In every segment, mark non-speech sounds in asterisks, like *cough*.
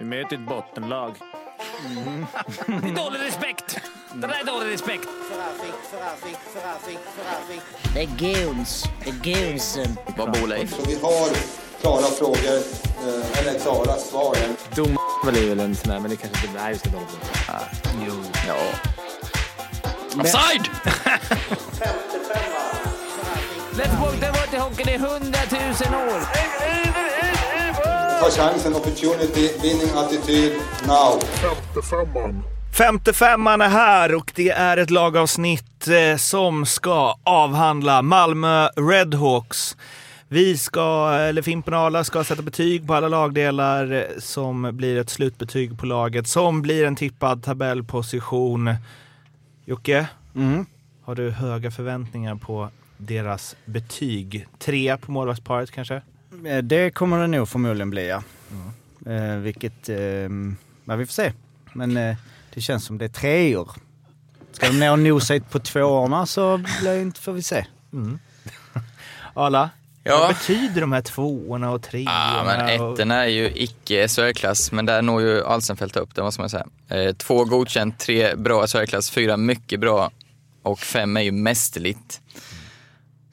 Vi möter ett bottenlag. Det är *laughs* dålig respekt. Det där är dålig respekt. Det är guns. Det är gunsen. Vad bor Leif? Så vi har klara frågor, eh, eller klara svar. Dom är väl en sån där, men det kanske inte är just det dåligt. Jo. Ja. Offside! *laughs* Let's walk the water hockey, det är hundratusen år. Ta chansen, opportunity, winning attityd, now. Femte femman är här och det är ett lagavsnitt eh, som ska avhandla Malmö Redhawks. Vi ska, eller Fimpen och Arla ska sätta betyg på alla lagdelar eh, som blir ett slutbetyg på laget som blir en tippad tabellposition. Jocke, har du höga förväntningar på deras betyg? Tre på målvaktsparet kanske? Eh, Det kommer det nog förmodligen bli ja. Eh, vilket, eh, ja, vi får se. Men eh, det känns som det är treor. Ska de ner och nosa på tvåorna så blir det inte, får vi se. *laughs* Arla, Ja. vad betyder de här tvåorna och treorna? Ja, men och- ettorna är ju icke SHL-klass, men där når ju Alsenfelt upp, det måste man säga. Eh, två godkänt, tre bra SHL-klass, fyra mycket bra och fem är ju mästerligt.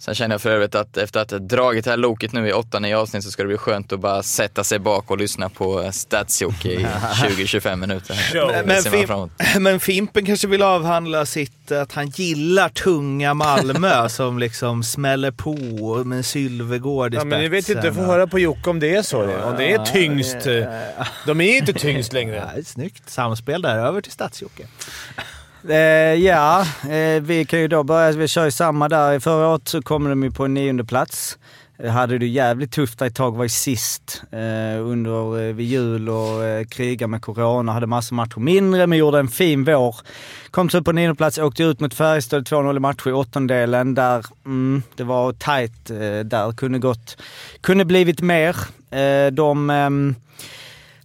Sen känner jag för övrigt att efter att ha dragit det här loket nu i 8-9 avsnitt så ska det bli skönt att bara sätta sig bak och lyssna på Stadsjocke i *laughs* 20-25 minuter. Men, Fim- emot. *laughs* men Fimpen kanske vill avhandla sitt, att han gillar tunga Malmö *laughs* som liksom smäller på med Sylvegård i Ja, men ni vet inte, får höra på Jocke om det är så. Om det är tyngst. De är inte tyngst längre. Ja, snyggt samspel där, över till Stadsjocke. Eh, ja, eh, vi kan ju då börja, vi kör ju samma där. Förra året så kom de ju på en nionde plats. Eh, hade det jävligt tufft där ett tag, var ju sist eh, under eh, vid jul och eh, kriga med corona. Hade massor matcher mindre men gjorde en fin vår. Kom upp på nionde plats, åkte ut mot Färjestad 2-0 i matcher i åttondelen. Där, mm, det var tight eh, där, kunde gått, kunde blivit mer. Eh, de ehm,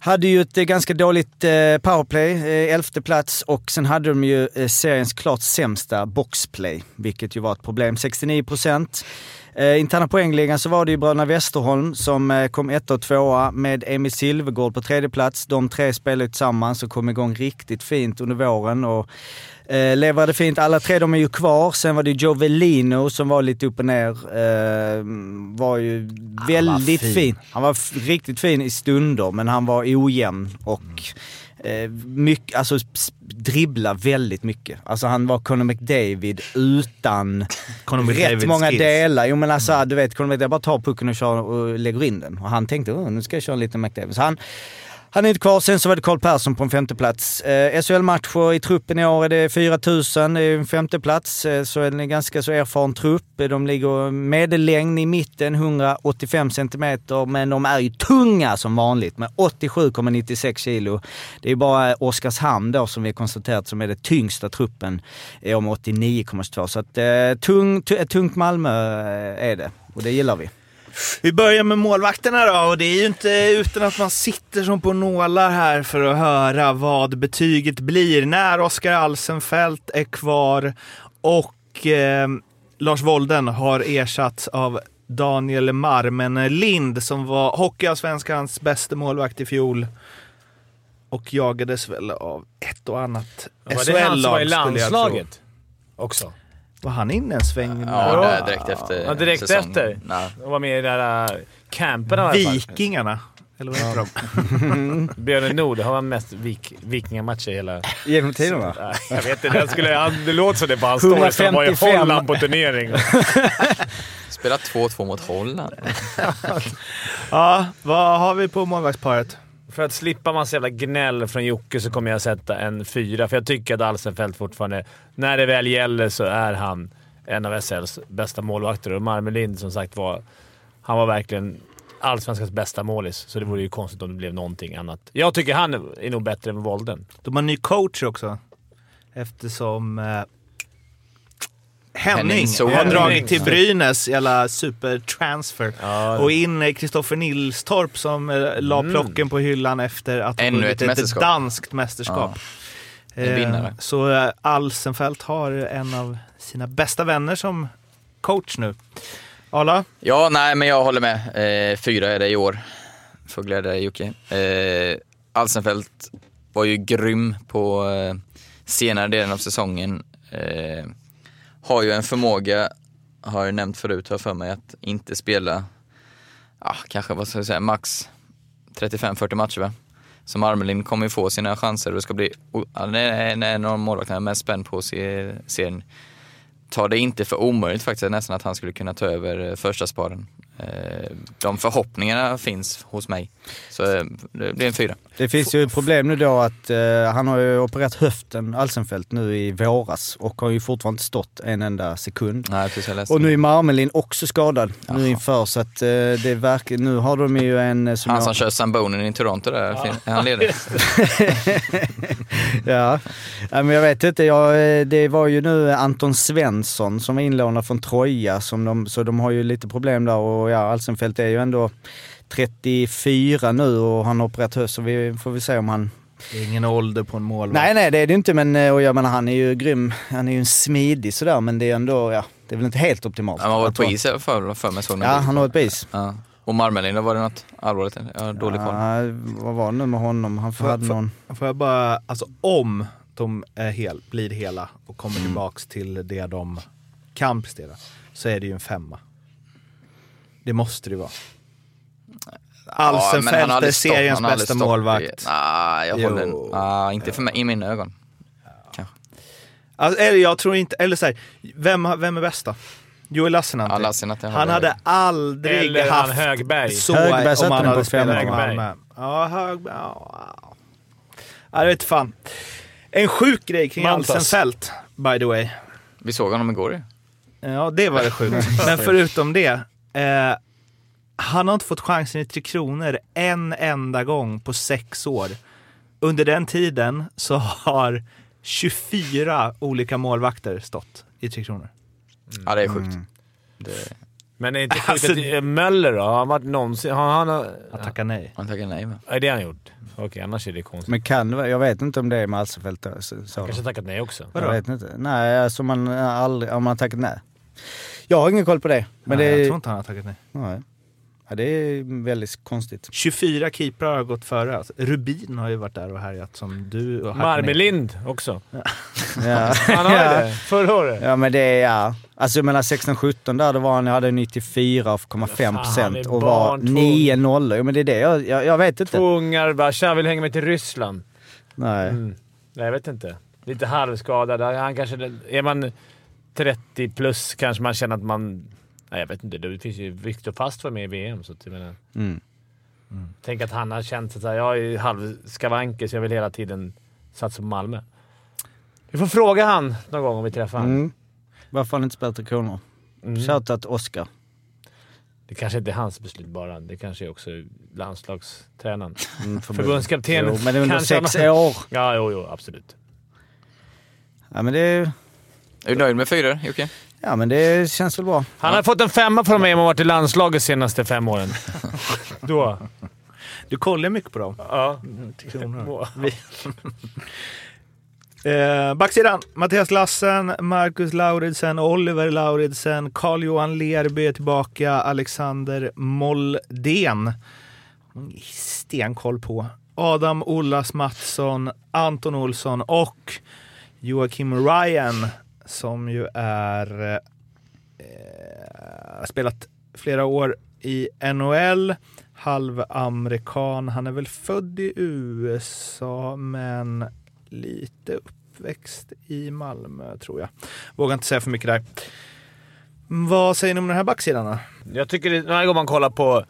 hade ju ett eh, ganska dåligt eh, powerplay, eh, elfte plats och sen hade de ju seriens klart sämsta boxplay, vilket ju var ett problem. 69 procent. Eh, interna poängligan så var det ju bröderna Westerholm som eh, kom etta och tvåa med Emil Silvergård på tredje plats. De tre spelade tillsammans och kom igång riktigt fint under våren och eh, leverade fint. Alla tre de är ju kvar. Sen var det Joe Velino som var lite upp och ner. Eh, var ju väldigt fin. fin. Han var riktigt fin i stunder men han var ojämn och eh, mycket, alltså dribbla väldigt mycket. Alltså han var Conor McDavid utan *laughs* Conor rätt McDavid många skills. delar. Jo men alltså du vet, Conor McDavid bara tar pucken och, kör och lägger in den. Och han tänkte nu ska jag köra lite McDavid. Så han, han är inte kvar. Sen så var det Carl Persson på en femteplats. Eh, SHL-matcher i truppen i år är det 4000, det är en femteplats. Eh, så är det en ganska så erfaren trupp. Eh, de ligger medellängd i mitten, 185 centimeter, men de är ju tunga som vanligt med 87,96 kilo. Det är bara Oskarshamn då som vi har konstaterat som är den tyngsta truppen i år med 89,22. Så att, eh, tung, ett tungt Malmö eh, är det och det gillar vi. Vi börjar med målvakterna då och det är ju inte utan att man sitter som på nålar här för att höra vad betyget blir när Oskar Alsenfelt är kvar och eh, Lars Wolden har ersatts av Daniel Marmen Lind som var Hockeyallsvenskans bästa målvakt i fjol och jagades väl av ett och annat Var det han som var i SHL-lag landslaget? Också. Var han inne en sväng? Ja, där direkt efter Ja, direkt säsongen. efter. Nej. De var med i den där äh, campen. Vikingarna? Eller vad heter de? *laughs* Björn Nord har han mest vik, vikingamatcher i hela... Genom tiderna? Nej, Jag vet inte, den skulle, han, det låter som det på hans story. som Han var i 155. Holland på turnering. Spelat 2-2 mot Holland. *laughs* Ja, vad har vi på målvaktsparet? För att slippa massa jävla gnäll från Jocke så kommer jag sätta en fyra, för jag tycker att Alsenfelt fortfarande, när det väl gäller, så är han en av SLs bästa målvakter. Och Marmelind, som sagt var, han var verkligen allsvenskans bästa målis, så det vore ju konstigt om det blev någonting annat. Jag tycker han är nog bättre än Volden. De har en ny coach också. Eftersom eh, Henning, Henning har dragit till Brynäs, jävla supertransfer. Ja, Och in Kristoffer Nilstorp som eh, la Mm. plocken på hyllan efter att ha vunnit ett mästerskap. danskt mästerskap. En Eh. Så eh, Alsenfelt har en av sina bästa vänner som coach nu. Arla? Ja, nej, men jag håller med. Eh, fyra är det i år. Får glädja dig Jocke. Eh, Alsenfelt var ju grym på eh, senare delen av säsongen. Har ju en förmåga, har jag nämnt förut, har jag för mig, att inte spela, ja, kanske vad ska jag säga, max 35-40 matcher va? Så Marmelin kommer ju få sina chanser och det ska bli, han är en- av de målvakterna jag är mest spänd på att se serien. Tar det inte för omöjligt faktiskt nästan att han skulle kunna ta över eh, första sparen. Eh, De förhoppningarna finns hos mig. Så eh, det blir en fyra. Det finns ju ett problem nu då att eh, han har ju opererat höften, Alsenfelt, nu i våras och har ju fortfarande inte stått en enda sekund. Nej, precis, jag Och nu är Marmelin också skadad Jaha. nu inför så att eh, det verkar, nu har de ju en eh, som Han jag- som kör Sambonen i Toronto där, fin- är han ledig? *laughs* ja. ja, men jag vet inte. Jag, det var ju nu Anton Svensson som var inlånad från Troja, som de, så de har ju lite problem där och ja, Alsenfelt är ju ändå 34 nu och han har opererat höst så vi får vi se om han... Det är ingen ålder på en målvakt. Nej, nej det är det inte men eh, och jag menar han är ju grym. Han är ju en smidig sådär men det är ändå, ja, det är väl inte helt optimalt. Han har varit på is i alla fall för mig såg Ja, han har varit på is. Ja. Och Marmelin, var det något allvarligt? Jag har dålig koll. Ja, vad var det nu med honom? Han Får- hade får- någon... Får jag bara, alltså om de är hel, blir hela och kommer Mm. tillbaks till det de kan prestera, så är det ju en femma. Det måste det vara. Ja, Alsenfelt är aldrig stått- seriens bästa stått i- målvakt. Nej, jag håller Jo. nej, inte för mig, i mina ögon. Alltså, eller jag tror inte, eller så här, vem, vem är bästa? Joel Lassinantti. Ja, Lassinantti han hade aldrig Eller haft Högberg. så Högberg om han den hade spelat i. Malmö. Ja, Högberg. Ja, ja. Ja, jag vet fan. En sjuk grej kring. Alsenfelt, by the way. Vi såg honom igår. Ja, det var det sjukt. *laughs* Men förutom det. Eh, han har inte fått chansen i Tre Kronor en enda gång på sex år. Under den tiden så har 24 olika målvakter stått i Tre Kronor. Ja, det är sjukt. Det, Men är det inte *laughs* sjukt Alltså- att Möller då? Har han varit någonsin... Har han... Att Ja. tacka nej. han tackar nej va? Är det han gjort? Okej, annars är det konstigt. Men kan Jag vet inte om det är med Så, så. Kanske tackat nej också. Jag Vadå? vet inte. Nej, alltså man har aldrig, om man har tackat nej. Jag har ingen koll på det. Men nej, det, Jag tror inte han har tackat nej. nej. Ja, det är väldigt konstigt. 24 keeprar har gått före. Alltså, Rubin har ju varit där och härjat som du. Och. Marmelind också. Ja. *laughs* Han har ja. det. Förra året. ja, men det är ja. Alltså jag menar 16-17 där, då var han, jag hade 94,5 Fan, han procent och var barn, två- 9 nollor. Jo men det är det, jag, jag, jag vet inte. Två ungar bara “tja, vill hänga med till Ryssland”. Nej. Mm. Nej, jag vet inte. Lite halvskadad. Han kanske, är man 30 plus kanske man känner att man... Nej, jag vet inte. Det finns ju Viktor Fast var med i VM, så att jag menar... Mm. Tänk att han har känt att jag är halvskavanker så jag vill hela tiden satsa på Malmö. Vi får fråga han någon gång om vi träffar honom. Mm. Varför har han inte spelat Tre Kronor? Mm. Shoutout Oscar. Det kanske inte är hans beslut bara. Det kanske är också landslagstränaren. Mm, förbund. Förbundskapten. Jo, men under kanske sex han- år. Ja, jo, jo, absolut. Ja men det, Är du nöjd med fyra Jocke? ja, men det känns väl bra. Han har fått en femma från mig om han varit i landslaget de senaste fem åren. *laughs* Då. Du kollar mycket på dem. Ja. Kronor. Eh, backsidan, Mattias Lassen, Marcus Lauridsen, Oliver Lauridsen, Carl-Johan Lerby är tillbaka, Alexander Moldén. Stenkoll på. Adam Ollas Mattsson, Anton Olsson och Joakim Ryan som ju är eh, eh, spelat flera år i NHL, halvamerikan. Han är väl född i USA men lite uppväxt i Malmö tror jag. Vågar inte säga för mycket där. Vad säger ni om den här backsidan då? Jag tycker det, varje gång man kollar på,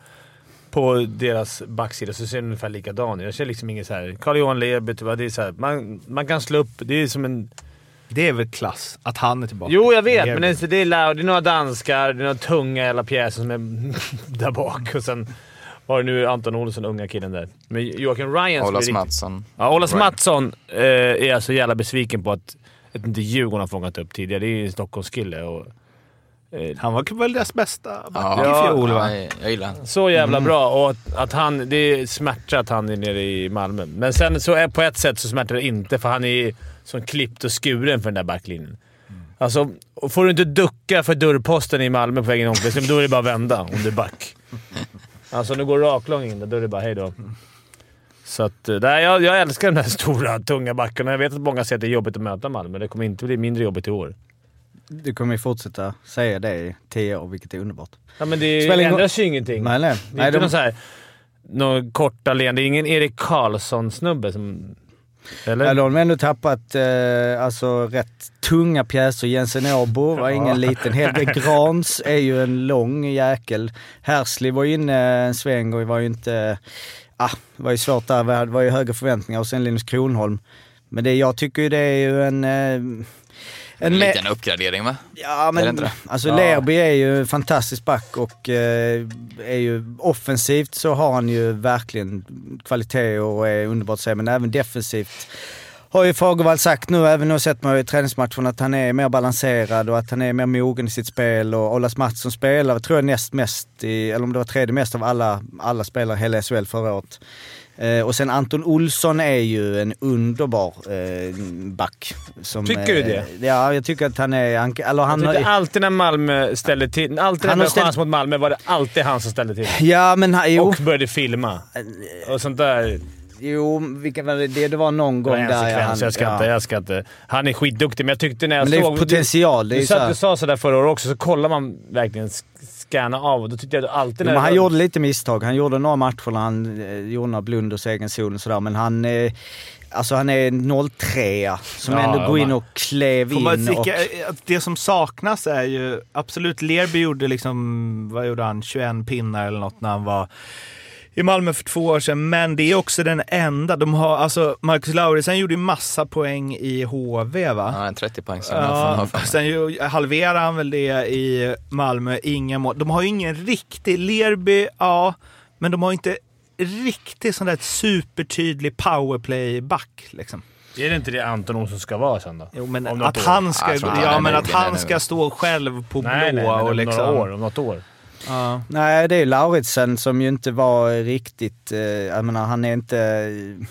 på deras backsida så ser den ungefär likadan ut. Jag ser liksom inget såhär... Carl-Johan Lerby, typ, det är så här, man, man kan slå upp... Det är som en... Det är väl klass att han är tillbaka. Jo, jag vet, Det men det är, det är, det några danskar, det är några tunga jävla pjäser som är *laughs* där bak. Och sen har du nu Anton Olsson, unga killen där. Men Joakim Ryan... Olas Mattsson. Ja, Olas Ryan. Mattsson eh, är jag så jävla besviken på att, att inte Djurgården har fångat upp tidigare. Det är ju en Stockholmskille. Och, Han var väl deras bästa back Ja, i fjol va? ja, jag, gillar han. så jävla bra och att, att han... Det smärtar att han är nere i Malmö. Men sen så är, på ett sätt så smärtar det inte, för han är som klippt och skuren för den där backlinjen. Alltså, och får du inte ducka för dörrposten i Malmö på vägen i omklädningsrummet, då är det bara att vända om du är back. *laughs* Alltså, om du går raklång in där, då är det bara hej då. Så att, eh, nej, jag, jag älskar de där stora, tunga backarna. Jag vet att många säger att det är jobbigt att möta Malmö. Det kommer inte bli mindre jobbigt i år. Du kommer ju fortsätta säga det i tio år, vilket är underbart. Ja, men det ändras ju ingenting. Nej, nej. Det är nej inte de, någon så här, någon korta leende. Det är ingen Erik Karlsson-snubbe som... Eller? Ja, de har ändå tappat eh, alltså, rätt tunga pjäser. Jensen Åbo var ingen liten. Helge *laughs* Grans är ju en lång jäkel. Hersley var inne en sväng och var ju inte... Ah, det var ju svårt där. Det var ju höga förväntningar. Och sen Linus Kronholm. Men det, jag tycker ju det är ju en... Eh, En liten uppgradering va? Ja Är men det? alltså Ja. Lerby är ju en fantastisk back och eh, är ju offensivt så har han ju verkligen kvalitet och är underbart att se men även defensivt har ju Fagervall sagt nu, även nu sett man ju i träningsmatchen att han är mer balanserad och att han är mer mogen i sitt spel och Olas Mattsson spelar, tror jag näst mest, i, eller om det var tredje mest av alla, alla spelare i hela SHL förra året. Eh, och sen Anton Olsson är ju en underbar eh, back. Som, Tycker du eh, det? Ja, jag tycker att han är... Han, eller han har, alltid när Malmö ställde till... Alltid när det var chans mot Malmö var det alltid han som ställde till. Ja men han, jo. Och började filma. Och sånt där. Jo, vilken var det? det? Det var någon Det var gång en där sekvens, han... jag ska ja. inte, jag ska inte. Han är skitduktig, men jag tyckte när jag Men det är såg... potential. Det är Du, ju sa, så här, du sa sådär förra året också, så kollar man verkligen scanna av och då tyckte jag alltid Jo, när men han var- gjorde lite misstag. Han gjorde några matcher när han eh, gjorde några blunders i egen zon och sådär. Men han, eh, alltså han är 0-3 som Ja, ändå går in och klev in. Och, att det som saknas är ju, absolut Lerby gjorde liksom, vad gjorde han, 21 pinnar eller något när han var i Malmö för två år sedan, men det är också den enda. De har, alltså Marcus Lauritsen gjorde ju massa poäng i HV va? Ja, en 30 poäng Ja, sen ju, halverar han väl det i Malmö, inga mål. De har ju ingen riktig, Lerby, ja, men de har inte riktigt sån där supertydlig powerplay-back liksom. Är det inte det Anton Olsson ska vara sen då? Jo, men att år. han ska, Ja, men att han ska stå själv på blå Nej, nej, och om liksom... några år. Om något år. Ja. nej, det är Lauritsen som ju inte var riktigt... Eh, jag menar, han är inte... eh,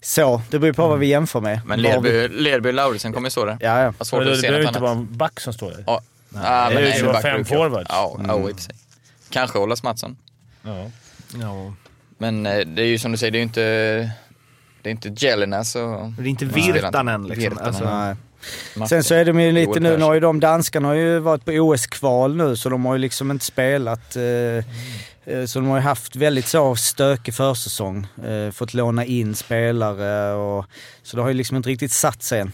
Så, det beror på vad vi jämför med. Men vi- Lerby, och Lauritsen kommer ju stå där. Ja, ja. Vad svårt Men det att se behöver inte vara en back som står där. Ja, ja, Det men är ju bara fem forwards. Ja, ja, i och för sig. Kanske Olas Mattsson. Ja. Ja. Men eh, det är ju som du säger, det är ju inte, det är inte Jelinas och... Det är inte Nej. Virtanen liksom. Virtanen. Alltså, Sen så är de ju lite nu, nu har ju de danskarna har ju varit på OS-kval nu så de har ju liksom inte spelat. Eh, eh, så de har ju haft väldigt så stökig försäsong. Eh, fått låna in spelare och så det har ju liksom inte riktigt satt sig än.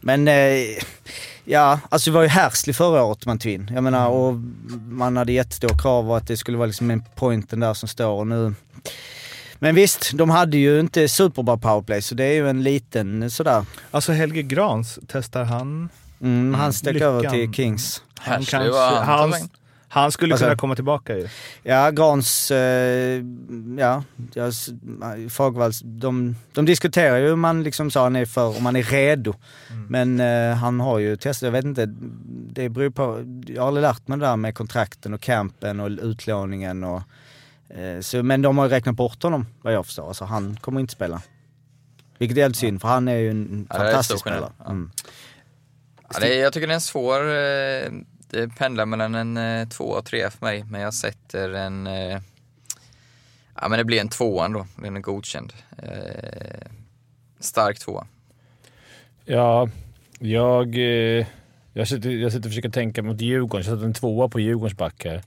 Men eh, ja, alltså det var ju Hersley förra året man tog in. Jag menar och man hade jättestora krav och att det skulle vara liksom en pointen där som står och nu men visst, de hade ju inte superbra powerplay så det är ju en liten sådär. alltså Helge Grans, testar han? Mm, han stack lyckan. över till Kings. Han, Hersley kanske, han han, han skulle Alltså- kunna komma tillbaka ju. Ja, Grans, eh, ja, Fagervalls, de, de diskuterar ju om man liksom sa han är för, om man är redo. Men eh, han har ju testat, jag vet inte, det beror på, jag har aldrig lärt mig det där med kontrakten och campen och utlåningen och så, men de har ju räknat bort honom vad jag förstår, alltså han kommer inte spela. Vilket är helt synd för han är ju en Ja, fantastisk spelare. Ja. Mm. Ja, det är, jag tycker det är en svår, eh, det pendlar mellan en eh, två och tre för mig, men jag sätter en, eh, ja men det blir en tvåa då, den är godkänd. Eh, stark tvåa. Ja, jag... Eh, jag, sitter, jag sitter och försöker tänka mot Djurgården. Jag sätter en tvåa på Djurgårdens back här.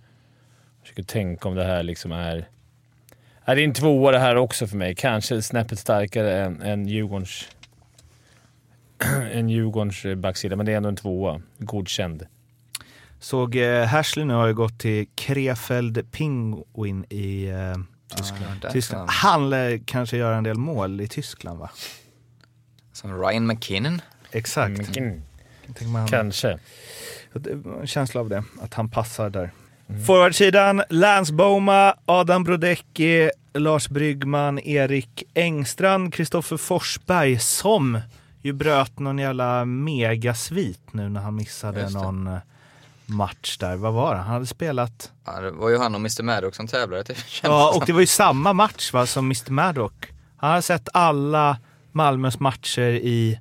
Jag försöker tänka om det här liksom är... Är det en tvåa det här också för mig? Kanske snäppet starkare än, än Djurgårdens... *clears throat* än Djurgårdens backsida, men det är ändå en tvåa. Godkänd. Såg eh, Hersley nu har ju gått till Krefeld Penguin i eh, Tyskland. Tyskland. Han lär kanske göra en del mål i Tyskland va? Som Ryan McKinnon. Exakt. Mm, Tänker man, kanske. En känsla av det, att han passar där. Forwardsidan, Lance Boma, Adam Brodecki, Lars Bryggman, Erik Engstrand, Kristoffer Forsberg som ju bröt någon jävla megasvit nu när han missade någon eh, match där. Vad var det? Han hade spelat... Ja, det var ju han och Mr Maddox som tävlade. Det kändes Ja, och det var ju samma match va, som Mr Maddock. Han hade sett alla Malmös matcher i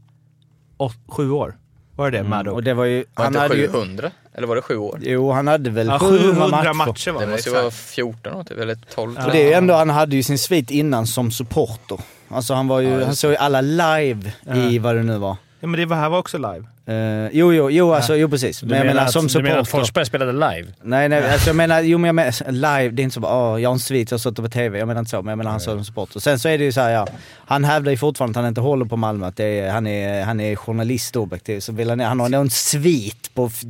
åt, sju år. Var det det, Maddock? Och det var ju, Var han inte hade ju, 700? Eller var det sju år? Jo, han hade väl Ja, 700, 700 matcher. matcher var Det det. måste ju exakt. vara 14 år typ, eller 12. Och det är ju ändå, han hade ju sin svit innan som supporter. Alltså han var ju, han såg ju alla live i vad det nu var. Ja, men det var, här var också live. Eh, jo, jo, jo, alltså, jo precis. Du Men jag menar att, som du menar att supporter. Forsberg spelade live? Nej, nej, alltså jag menar, jo men jag menar live, det är inte så bara har en svit, har suttit på TV. Jag menar inte så, men jag menar han som supporter. Sen så är det ju så här, ja. Han hävdar ju fortfarande att han inte håller på Malmö, att det är, han, är, han är journalist objektiv. Så vill han, han har nog en svit på f-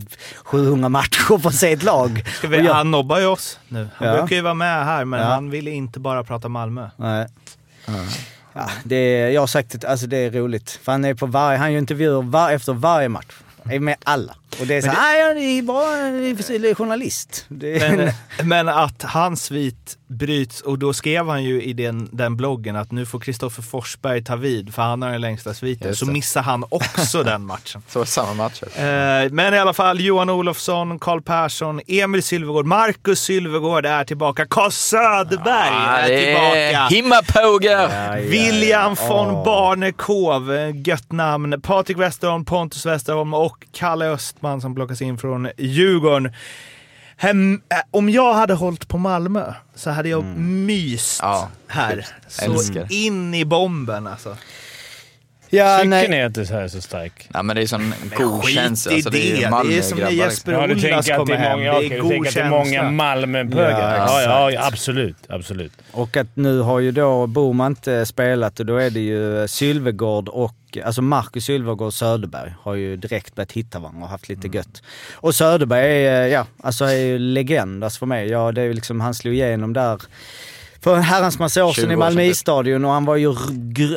700 matcher för sitt lag. Ska vi, jag- Han nobbar ju oss nu. Han Ja. brukar ju vara med här, men Ja. han ville inte bara prata Malmö. Nej. Ja, det är, jag har sagt att alltså det är roligt. För han är på varje, han gör intervjuer var, efter varje match. Är med alla. Och det är så "Nej, jag är jag är journalist. Det Men, men att hans svit bryts, och då skrev han ju i den, den bloggen att nu får Kristoffer Forsberg ta vid, för han har den längsta sviten. Så missar han också *laughs* den matchen. Så samma matcher. Eh, Men i alla fall, Johan Olofsson, Karl Persson, Emil Sylvegård, Marcus Sylvegård är tillbaka. Karl Söderberg Ah, är tillbaka. är Himmapoger! William von Åh. Barnekow, eh, gött namn. Patrik Westerholm, Pontus Westerholm och Kalle Östman som plockas in från Djurgården. Hem, äh, om jag hade hållit på Malmö så hade jag myst Ja, här. Så Älskar. in i bomben alltså. ja, Cykeln nej. är inte så här så stark. Nej men det är sån god skit känsla. i Alltså, det är det. ju Det är som när liksom. Jesper Ja, du tänker att det kommer är hem. många, Det okej, är du god tänker att det är många känsla. Malmöbögar. Ja, Ja, ja, exakt. absolut. absolut. Och att nu har ju då Boman inte spelat och då är det ju Sylvegård och, alltså Marcus Sylvegård och Söderberg har ju direkt börjat hitta varandra och haft lite gött. Och Söderberg är, ja, alltså är ju legend alltså för mig. Ja, det är ju liksom, han slog igenom där för en herrans massa år 20 sedan i Malmö isstadion och han var ju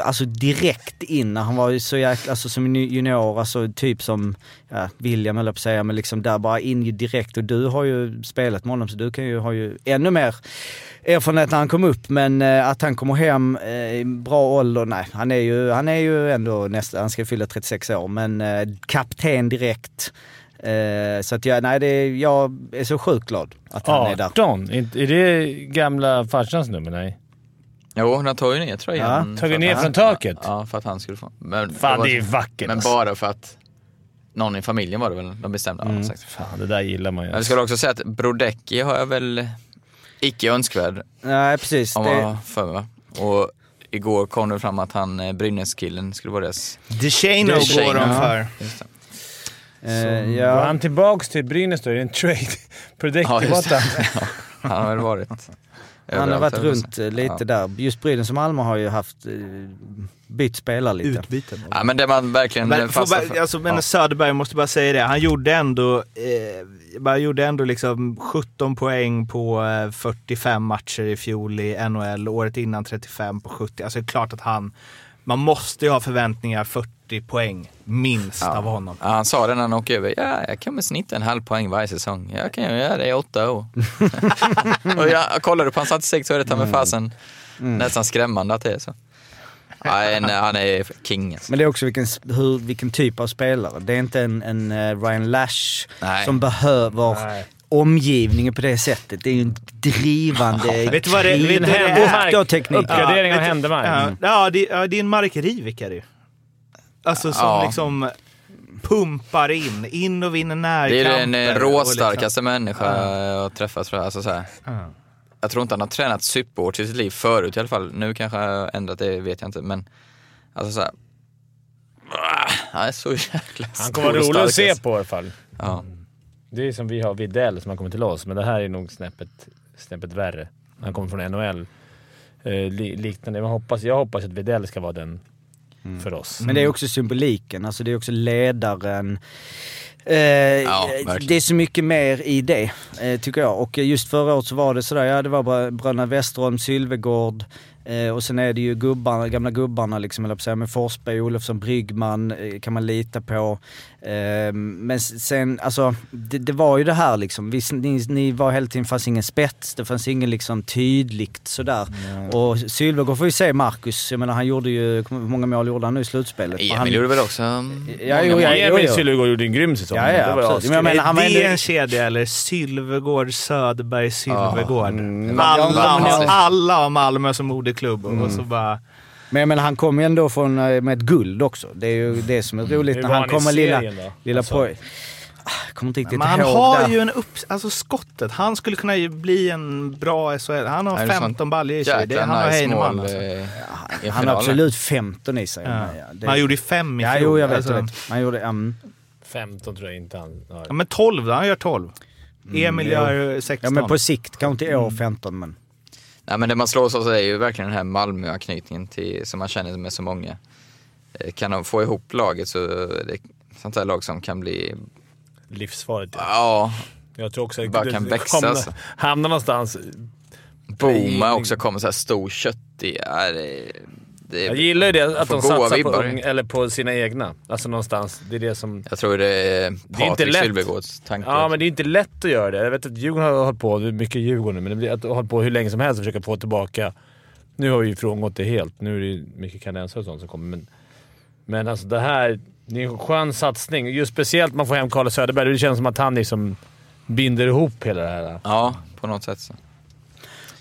alltså direkt in han var ju så jäkla, alltså som junior, alltså typ som ja, William höll jag på att säga, men liksom där bara in ju direkt. Och du har ju spelat med honom så du kan ju, ha ju ännu mer erfarenhet när han kom upp. Men eh, att han kommer hem eh, i bra ålder, nej han är ju, han är ju ändå nästa, han ska fylla 36 år. Men eh, kapten direkt. Eh, så att jag, nej det är, jag är så sjukt glad att han är där. 18? Är det gamla farsans nummer? Nej. Jo, han tog ju ner tröjan. Ja, tagit ner från taket? Ja, för att han skulle få. Men, Fan, var- det är vackert Men alltså. bara för att någon i familjen var det väl de bestämde. Mm. Exakt. Fan, det där gillar man ju. Jag skulle också säga att Brodecki har jag väl icke önskvärd Nej precis. om Det, jag för mig. Och igår kom det fram att han eh, Brynäs-killen skulle vara deras... DeShano DeShano, går de för. Det. eh, Går ja. han tillbaks till Brynäs då? Är det en trade? *laughs* Produkter Ja, just borta? det. *laughs* Ja, han har väl varit Han har varit runt eh, lite Ja. där. Just Brynäs och Malmö har ju haft eh, bytt spelare lite. Utbyten. Ja men det man verkligen Men, för. alltså, men ja. Söderberg måste bara säga det. Han gjorde ändå, eh, bara gjorde ändå liksom 17 poäng på eh, 45 matcher i fjol i NHL. Året innan 35 på 70. Alltså det är klart att han, man måste ju ha förväntningar 40 poäng minst av honom. Ja, han sa det när han åkte över. Ja, jag kommer snitta en halv poäng varje säsong. Jag kan göra det i åtta år. *laughs* och jag, kollade på hans statistik så är det ta mig fasen nästan skrämmande att det är så. Ja, en, han är king alltså. Men det är också vilken, hur, vilken typ av spelare. Det är inte en, en eh, Ryan Lash Nej. som behöver Nej. Omgivningen på det sättet. Det är ju en drivande, Vet du vad det- vet du vad det krigen är? och och teknik. Uppgradering av Händemark. Ja, Mm. ja, det, ja, det är en Marek Rivik är det ju. Alltså som Ja. liksom pumpar in, in och vinner Det är närkamper. den eh, råstarkaste människa jag har träffat tror jag. Alltså, så här. Ja. Jag tror inte han har tränat superhårt i sitt liv förut i alla fall. Nu kanske jag har ändrat det, vet jag inte. Men alltså så här. Ah, Han är så jäkla Han kommer vara stor rolig att se på i alla fall. Ja. Det är som vi har Widell som har kommit till oss, men det här är nog snäppet, snäppet värre. Han kommer från NHL. Eh, li, liknande. Man hoppas, jag hoppas att Widell ska vara den för oss. Men det är också symboliken, alltså det är också ledaren. Eh, verkligen. det är så mycket mer i det, eh, tycker jag. Och just förra året så var det sådär, ja det var bara bröderna Westerholm, Sylvegård eh, och sen är det ju gubbarna, gamla gubbarna liksom, eller på att säga, med Forsberg, Olofsson, Bryggman eh, kan man lita på. Eh, men sen, alltså det, det var ju det här liksom, vi, ni, ni var hela tiden, fanns ingen spets, det fanns ingen liksom tydligt sådär. Och Sylvegård får ju se Marcus, jag menar han gjorde ju, hur många mål gjorde han nu i slutspelet? Emil han, gjorde väl också Ja, många jo, ja, jo, Emil jo. Sylvegård gjorde en grym säsong. Ja, ja, Det var absolut. Men jag menar, han var det ändå- en kedja eller Sylvegård, Söderberg, Sylvegård? Mm, alla, har, alla har Malmö som moderklubb och så bara... Men menar, han kom ju ändå från, eh, med ett guld också. Det är ju det som är roligt Hur när han kommer lilla, då? lilla Alltså- poj. Ah, kommer inte riktigt Men han har där. ju en upp... Alltså skottet. Han skulle kunna ju bli en bra SHL. Han har Han är 15 baljor i sig. Det, han har Heinemann alltså. eh, i Han har absolut 15 i sig. Ja. Men, ja, det- Han gjorde ju fem i Ja, fjol. jo, jag vet. Alltså, vet. Han gjorde... Um, 15 tror jag inte han har. Ja, men 12 då. Han gör 12. Emil jo. gör 16. ja, men på sikt, kanske inte i år 15, men... Nej men det man slås av är ju verkligen den här Malmö-anknytningen till, som man känner med så många. Eh, Kan de få ihop laget så är det sånt här lag som kan bli, Livsfarligt. Ja. ja, Jag tror också att Bara kan växa, kommer- alltså. Hamnar någonstans. Boma också kommer så här stor köttig. Ja, det, det, Jag gillar ju det, att de satsar på, ung, eller på sina egna. Alltså någonstans. Det är det som... jag tror det är inte Patrik lätt. Sylvegårds tanke. Ja, men det är inte lätt att göra det. Jag vet att Djurgården har hållit på, det är mycket Djurgården nu, men det att hållit på hur länge som helst och försöka få tillbaka... Nu har vi ju frångått det helt. Nu är det ju mycket kanadensare och sånt som kommer, men... Men alltså det här... Det är en skön satsning. Just speciellt man får hem Carlos Söderberg. Det känns som att han liksom binder ihop hela det här. Ja, på något sätt så.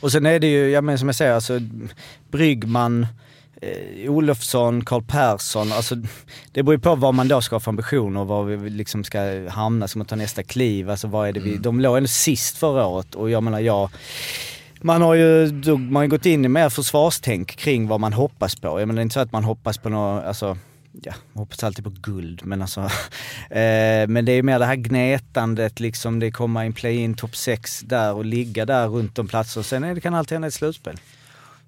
Och sen är det ju, ja men som jag säger, alltså Bryggman, eh, Olofsson, Karl Persson. Alltså, det beror ju på vad man då ska ha för ambitioner och var vi liksom ska hamna, ska man ta nästa kliv? Alltså vad är det vi, de låg ändå sist förra året och jag menar jag man har ju man har ju gått in i mer försvarstänk kring vad man hoppas på. Jag menar det är inte så att man hoppas på något, alltså ja, man hoppas alltid på guld men alltså. *laughs* eh, men det är mer det här gnetandet liksom, det kommer en play-in topp 6 där och ligga där runt om platser. Sen är det, kan alltid hända ett slutspel.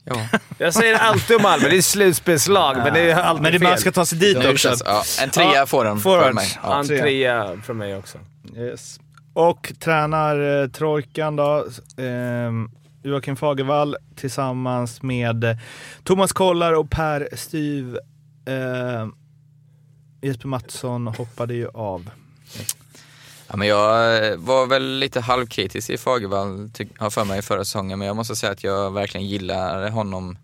Ja, *laughs* Jag säger alltid om Malmö. Det är slutspelslag, men det är alltid Men det, fel. man ska ta sig dit också. ja, en trea Ja, får den forwards. för mig. Ja. En trea från mig också. Yes. Och tränar eh, trojkan då. ehm, Joakim Fagervall tillsammans med eh, Thomas Kollar och Per Styv. Eh, Jesper Mattsson hoppade ju av. Ja, men jag eh, var väl lite halvkritisk i Fagervall, har för mig, förra säsongen. Men jag måste säga att jag verkligen gillar honom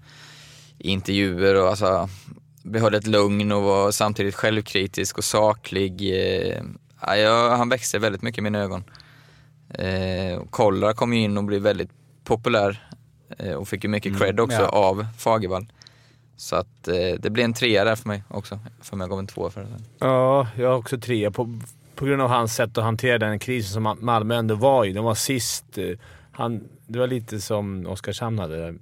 i intervjuer och alltså behöll ett lugn och var samtidigt självkritisk och saklig. Eh, Ja, jag, han växte väldigt mycket i mina ögon. Eh, Kollar kom ju in och blev väldigt populär eh, och fick ju mycket cred också ja. av Fagervall. Så att eh, det blev en trea där för mig också. För mig gav en tvåa för det. Ja, jag har också trea på, på grund av hans sätt att hantera den krisen som Ma- Malmö ändå var i. De var sist. eh, Han, det var lite som Oskarshamn hade.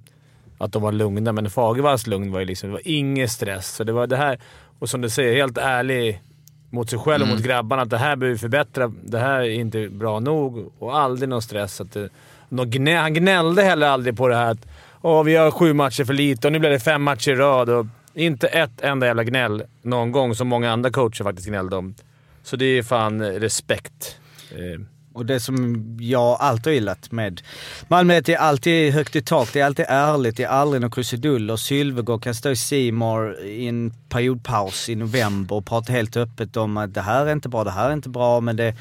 Att de var lugna, men Fagervalls lugn var ju liksom... Det var ingen stress. Så det var det här, och som du säger, helt ärlig mot sig själv och mot grabbarna. Att det här behöver vi förbättra. Det här är inte bra nog och aldrig någon stress. Att det, någon gnä, han gnällde heller aldrig på det här att Åh, vi har sju matcher för lite och nu blir det fem matcher i rad. Och inte ett enda jävla gnäll någon gång, som många andra coacher faktiskt gnällde om. Så det är fan respekt. Eh. Och det som jag alltid har gillat med Malmö är att det är alltid högt i tak, det är alltid ärligt, det är aldrig några krusiduller. Sylvegård kan stå i Simor i en periodpaus i november och prata helt öppet om att det här är inte bra, det här är inte bra, men det...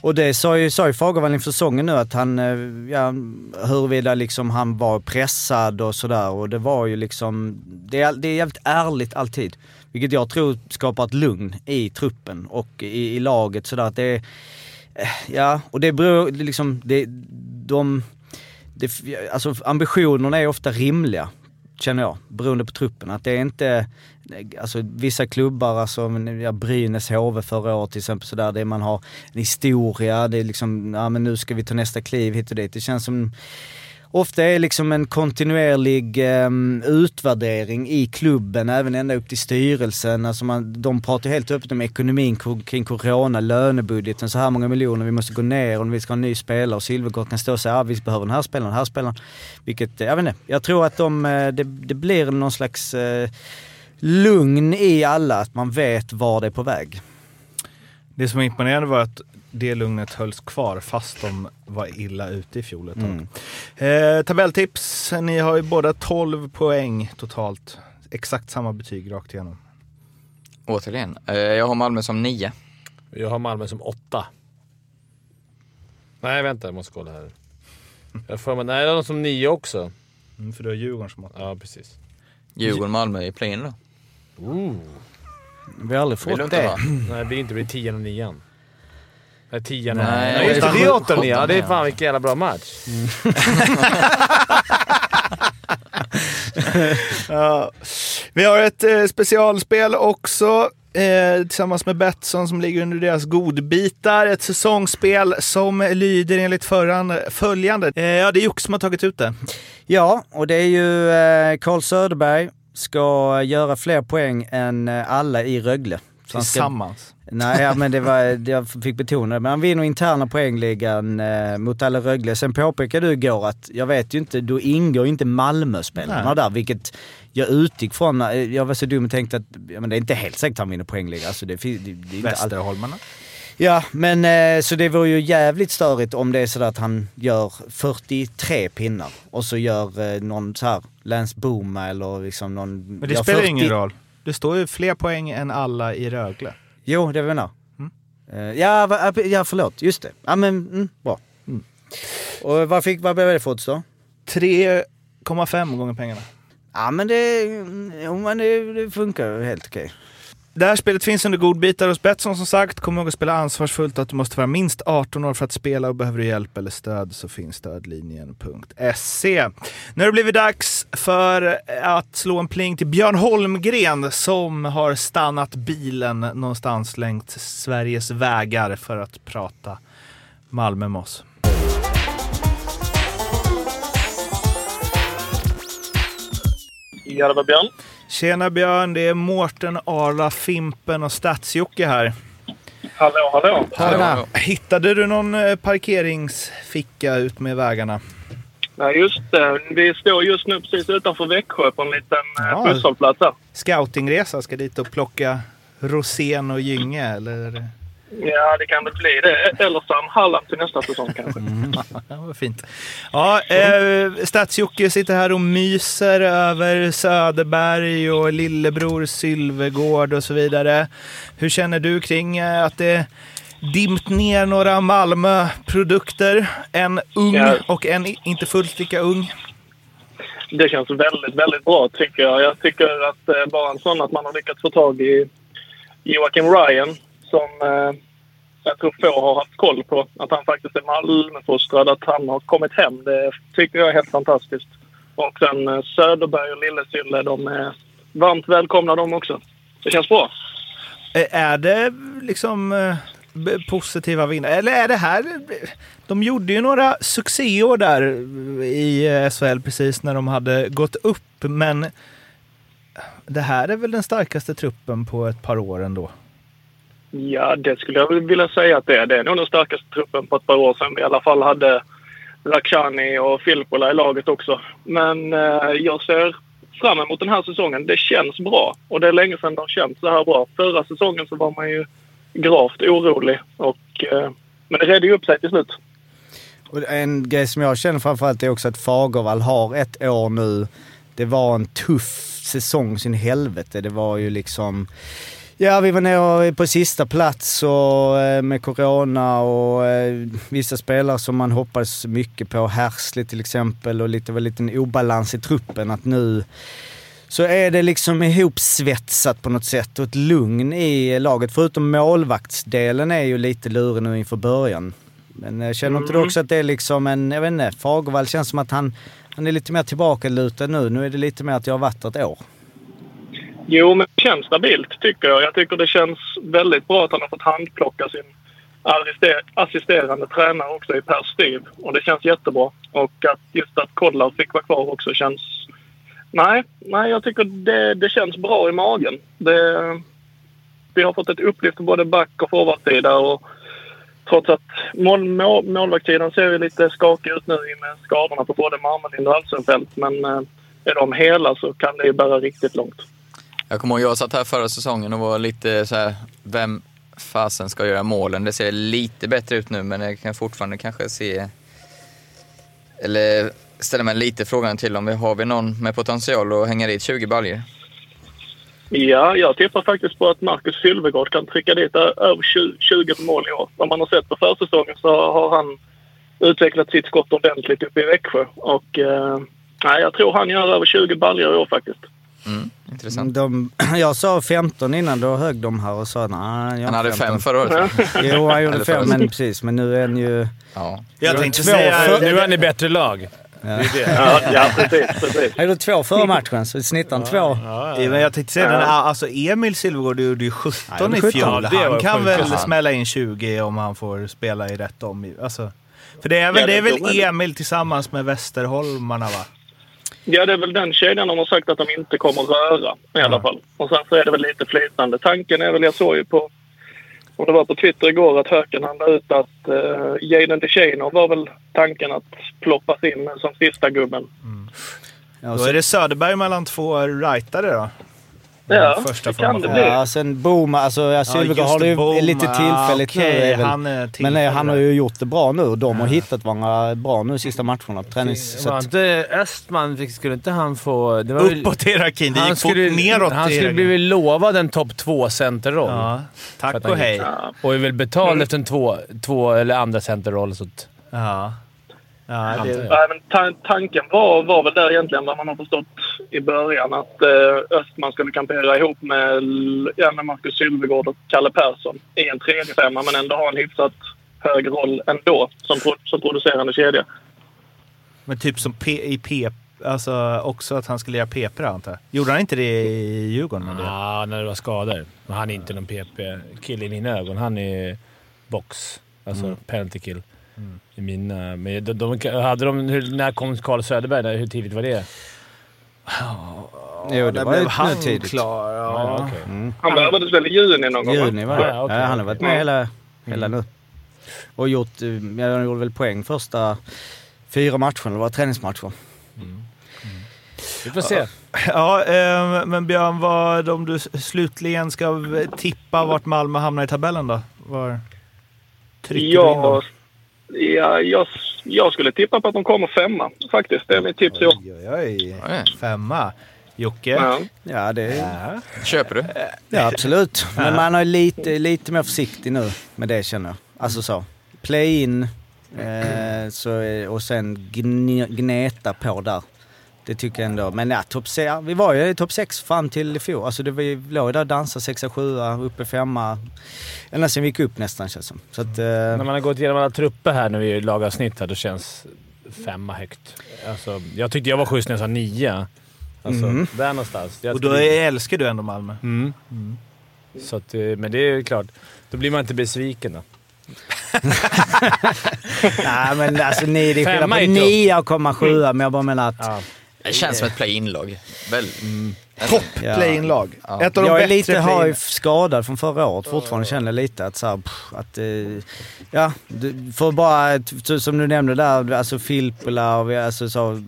Och det sa ju, sa ju Fagervall inför säsongen nu att han, eh, ja, huruvida liksom han var pressad och sådär och det var ju liksom, det är, det är jävligt ärligt alltid. Vilket jag tror skapar ett lugn i truppen och i, i laget sådär att det är Ja, och det beror liksom, det, de, det, alltså ambitionerna är ofta rimliga, känner jag, beroende på truppen. Att det är inte, alltså vissa klubbar, alltså ja, Brynäs HV förra året till exempel sådär, det man har en historia, det är liksom, ja men nu ska vi ta nästa kliv hit och dit. Det känns som Ofta är liksom en kontinuerlig um, utvärdering i klubben, även ända upp till styrelsen. Alltså man, de pratar helt öppet om ekonomin kring corona, lönebudgeten, så här många miljoner, vi måste gå ner och vi ska ha en ny spelare. Och Silvergård kan stå och säga att ah, vi behöver den här spelaren, den här spelaren. Vilket, eh, jag vet inte, jag tror att de, eh, det, det blir någon slags eh, lugn i alla, att man vet var det är på väg. Det som var imponerande var att det lugnet hölls kvar fast de var illa ute i fjol ett tag. Eh, tabelltips. Ni har ju båda 12 poäng totalt. Exakt samma betyg rakt igenom. Återigen, eh, jag har Malmö som nio. jag har Malmö som åtta. Nej, vänta. Jag måste kolla här. Jag får nej, jag har dem som nio också. Mm, för du har Djurgården som åtta. Ja, precis. Djurgården-Malmö i play då. Vi har aldrig fått det. Nej, det blir inte. Blir tian och nian. Nej, tian Nej, Nej, just det. Det är åtta och sjutton, nio. Ja, det är fan vilken jävla bra match. *laughs* Ja. Vi har ett eh, specialspel också. eh, tillsammans med Betsson som ligger under deras godbitar. Ett säsongsspel som lyder enligt förran, följande. Eh, ja, det är Jocke som har tagit ut det. Ja, och det är ju eh, Carl Söderberg ska göra fler poäng än eh, alla i Rögle. Så Tillsammans. Nej, ja, men det var, jag fick betona det. Men han vinner interna poängligan eh, mot alla Rögle. Sen påpekade du igår att, jag vet ju inte, då ingår inte Malmö-spelarna där, vilket jag utgick från. eh, Jag var så dum och tänkte att ja, men det är inte helt säkert att han vinner poängliga. Alltså det, det, det allt. Västerholmarna. Ja, men eh, så det vore ju jävligt störigt om det är så att han gör 43 pinnar och så gör eh, någon så här Lance Boma eller liksom någon... Men det spelar 40 ingen roll. Det står ju fler poäng än alla i Rögle. Jo, det menar Mm. Eh, ja, va, ja, förlåt. Just det. Ja, men mm, bra. Och vad, fick, vad blev det för odds då? 3,5 gånger pengarna. Ja, men det, jo, men det, det funkar helt okej. Det här spelet finns under godbitar hos Betsson som sagt. Kom ihåg att spela ansvarsfullt att du måste vara minst 18 år för att spela och behöver du hjälp eller stöd så finns stödlinjen.se. Nu har det blivit dags för eh, att slå en pling till Björn Holmgren som har stannat bilen någonstans längs Sveriges vägar för att prata Malmö med oss. Ja, det var Björn. Tjena Björn, det är Mårten, Arla, Fimpen och Stadsjocke här. Hallå, hallå. Hallå. Hittade du någon eh, parkeringsficka ut med vägarna? Nej, just det. Vi står just nu precis utanför Växjö på en liten Ja. ja. busshållplats här. Scoutingresa, ska dit och plocka rosén och gynge eller? Ja, det kan väl bli det. Eller Sam Halland till nästa säsong kanske. *laughs* Ja, vad fint. Ja, eh, Stadsjocke sitter här och myser över Söderberg och lillebror Sylvegård och så vidare. Hur känner du kring eh, att det dimpt ner några Malmö-produkter? En ung Ja. och en inte fullt lika ung. Det känns väldigt, väldigt bra tycker jag. Jag tycker att eh, bara en sån att man har lyckats få tag i Joakim Ryan som eh, jag tror få har haft koll på. Att han faktiskt är Malmöfostrad, att han har kommit hem. Det tycker jag är helt fantastiskt. Och sen eh, Söderberg och Lillesylle, de är varmt välkomna de också. Det känns bra. Eh, är det liksom eh, positiva vinnare? Eller är det här... De gjorde ju några succéår där i eh, SHL precis när de hade gått upp, men det här är väl den starkaste truppen på ett par år ändå? Ja, det skulle jag vilja säga att det är. Det är nog den starkaste truppen på ett par år sedan vi i alla fall hade Rakhshani och Filppula i laget också. Men eh, jag ser fram emot den här säsongen. Det känns bra och det är länge sedan det har känts så här bra. Förra säsongen så var man ju gravt orolig och eh, men det redde ju upp sig till slut. Och en grej som jag känner framförallt är också att Fagervall har ett år nu. Det var en tuff säsong sin helvete. Det var ju liksom... Ja, vi var nere på sista plats och eh, med corona och eh, vissa spelare som man hoppades mycket på. Härsli till exempel och lite, var lite obalans i truppen. Att nu så är det liksom ihopsvetsat på något sätt och ett lugn i laget. Förutom målvaktsdelen är ju lite lurig nu inför början. Men jag känner inte du också att det är liksom en, jag vet inte, Fagervall känns som att han, han är lite mer tillbakalutad nu. Nu är det lite mer att jag har varit ett år. Jo, men det känns stabilt tycker jag. Jag tycker det känns väldigt bra att han har fått handplocka sin assisterande tränare också i Per Styv. Och det känns jättebra. Och att just att Kodlar fick vara kvar också känns... Nej, nej jag tycker det, det känns bra i magen. Det, vi har fått ett upplyft på både back och forwardsida och trots att mål, mål, målvaktssidan ser ju lite skakig ut nu med skadorna på både Marmelind och Alsenfelt. Men eh, är de hela så kan det ju bära riktigt långt. Jag kommer ihåg, jag satt här förra säsongen och var lite så här, vem fasen ska göra målen? Det ser lite bättre ut nu, men jag kan fortfarande kanske se... Eller ställa mig lite frågan till om vi har vi någon med potential att hänga dit 20 baljor? Ja, jag tippar faktiskt på att Marcus Sylvegård kan trycka dit över 20, 20 mål i år. Som man har sett på försäsongen så har han utvecklat sitt skott ordentligt uppe i Växjö. Och eh, jag tror han gör över 20 baljor i år faktiskt. Mm, intressant. De, *clears throat* jag sa 15 innan, då högg de här och sa nej. Han hade 15. fem förra året. Jo, han gjorde fem, men precis. Men nu är han ju... Ja. Jag tänkte säga... för- Nu är han i bättre lag. Det är det. Ja, ja precis. precis. Han gjorde två förra matchen, så snittar han två. Ja, men jag tänkte säga, den här, alltså Emil Silvergård gjorde ju 17 i 17. fjol. Ja, han kan väl Ja. smälla in 20 om han får spela i rätt om. Alltså, för det är väl, Ja, det är väl. Emil tillsammans med Västerholmarna va? Ja, det är väl den kedjan de har sagt att de inte kommer röra i alla fall. Och sen så är det väl lite flytande. Tanken är väl, jag såg ju på, om det var på Twitter igår, att Höken han la ut att uh, Jaden DeShano var väl tanken att ploppas in som sista gubben. Ja, Då så, är det Söderberg mellan två rightare då. Ja, första det kan det bli. ja, sen Boma, alltså ja, Silvergård just har det ju Boma. lite tillfälligt Okej, nu. Är väl, han är men nej, han har ju gjort det bra nu. De har hittat varandra bra nu sista matcherna. Tränings, så Var inte Östman, fick- skulle inte han få... Det var Uppåt i hierarkin. Det han gick fort skulle, neråt Han skulle blivit lovad en topp 2-centerroll. Ja, tack och hej. Ja. Och är väl betald efter en två, två eller andra centerroll. Så att, Ja. Ja, det, men tanken var, var väl där egentligen, vad man har förstått i början, att eh, Östman skulle kampera ihop med, ja, med Marcus Sylvegård och Kalle Persson i en tredje femma men ändå ha en hyfsat hög roll ändå som, pro- som producerande kedja. men typ som P, i P... Alltså också att han skulle göra PP antar jag. Gjorde han inte det i Djurgården? ja, när det var skador. Men han är inte någon PP-kille i mina ögon. Han är box. Alltså penalty kill. I mina... Men de, de, hade de, hur, när kom Carl Söderberg? Där? Hur tidigt var det? jo, det var ju blev han nu tidigt. klar. Ja. Ja, okej. Han värvades väl i juni någon gång? Juni var det. Ja, ja, han har varit med hela, hela nu. Och gjort, eh, ja, han gjorde väl poäng första fyra matcherna. Det var träningsmatcher. Vi får se. Ja, eh, men Björn, vad, om du slutligen ska tippa vart Malmö hamnar i tabellen då? Var trycker du in Ja, dem? Ja, jag, jag skulle tippa på att de kommer femma faktiskt. Det är mitt tips i år. Oj, oj, oj. Femma. Jocke? Ja. Ja, det Ja. Köper du? ja, absolut. Men man är lite, lite mer försiktig nu med det känner jag. Alltså så. Play-in eh, så, är- och sen gn- gneta på där. Det tycker jag ändå. Men ja, topp se- vi var ju i topp 6 fram till i fjol. Alltså det var ju, låg där och dansade 6 7 uppe femma. Ända sen vi gick upp nästan känns som. Så att, När eh, man har gått igenom alla trupper här när vi lagar snitt här, då känns femma högt. Alltså, jag tyckte jag var schysst när jag sa nio. Alltså, Mm. där någonstans. Jag Och då är, älskar du ändå Malmö. Mm. Så att, eh, men det är ju klart, då blir man inte besviken då. *laughs* nej men alltså ni, det är skillnad på är tufft. 9 och komma sjua men jag bara menar att Ja. Det känns som ett play-in-lag. Väl, Topp Ja. play-in-lag. Ja. Ett av de jag är bättre lite play skadad från förra året fortfarande. Känner lite att så här, pff, att... eh, ja, för bara som du nämnde där, alltså Filppula och vi- alltså så...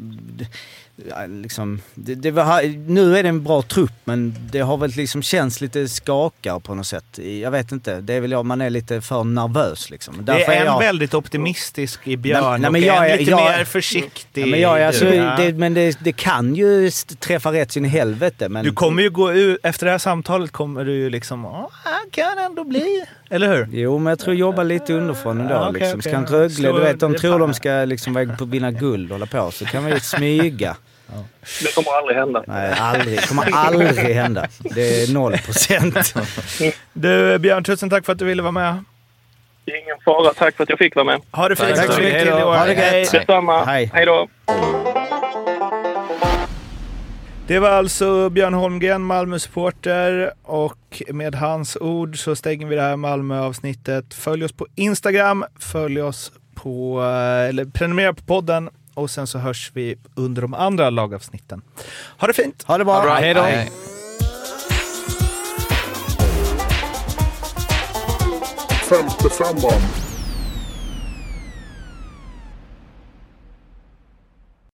Liksom, det, det var, nu är det en bra trupp men det har väl liksom känts lite skakar på något sätt. Jag vet inte, det är väl jag, man är lite för nervös liksom. Det Därför är en jag, väldigt optimistisk i Björn Nej, nej, men och jag en är- lite jag- mer försiktig. ja, men, jag, är alltså, det, men det, det kan ju träffa rätt sin i helvete men... Du kommer ju gå ut, efter det här samtalet kommer du ju liksom, "Ja, han kan ändå bli. Eller hur? Jo, men jag tror jobba lite underifrån ändå. Ja, okej, liksom. Ska inte Rögle, du vet, de det tror de ska liksom vara på att vinna guld och hålla på. Så kan vi smyga. *laughs* *laughs* Det kommer aldrig hända. Nej, aldrig. kommer aldrig hända. Det är noll procent. *laughs* Du Björn, tusen tack för att du ville vara med. Ingen fara. Tack för att jag fick vara med. Ha det fint. Tack så mycket. Ha det gött. Hej. Detsamma. Hej. Hej då. Det var alltså Björn Holmgren, Malmö-supporter och med hans ord så stänger vi det här Malmö-avsnittet. Följ oss på Instagram, följ oss på, eh, eller prenumerera på podden och sen så hörs vi under de andra lagavsnitten. Ha det fint! Ha det bra. Bra, Hej då. hej. Femte femman.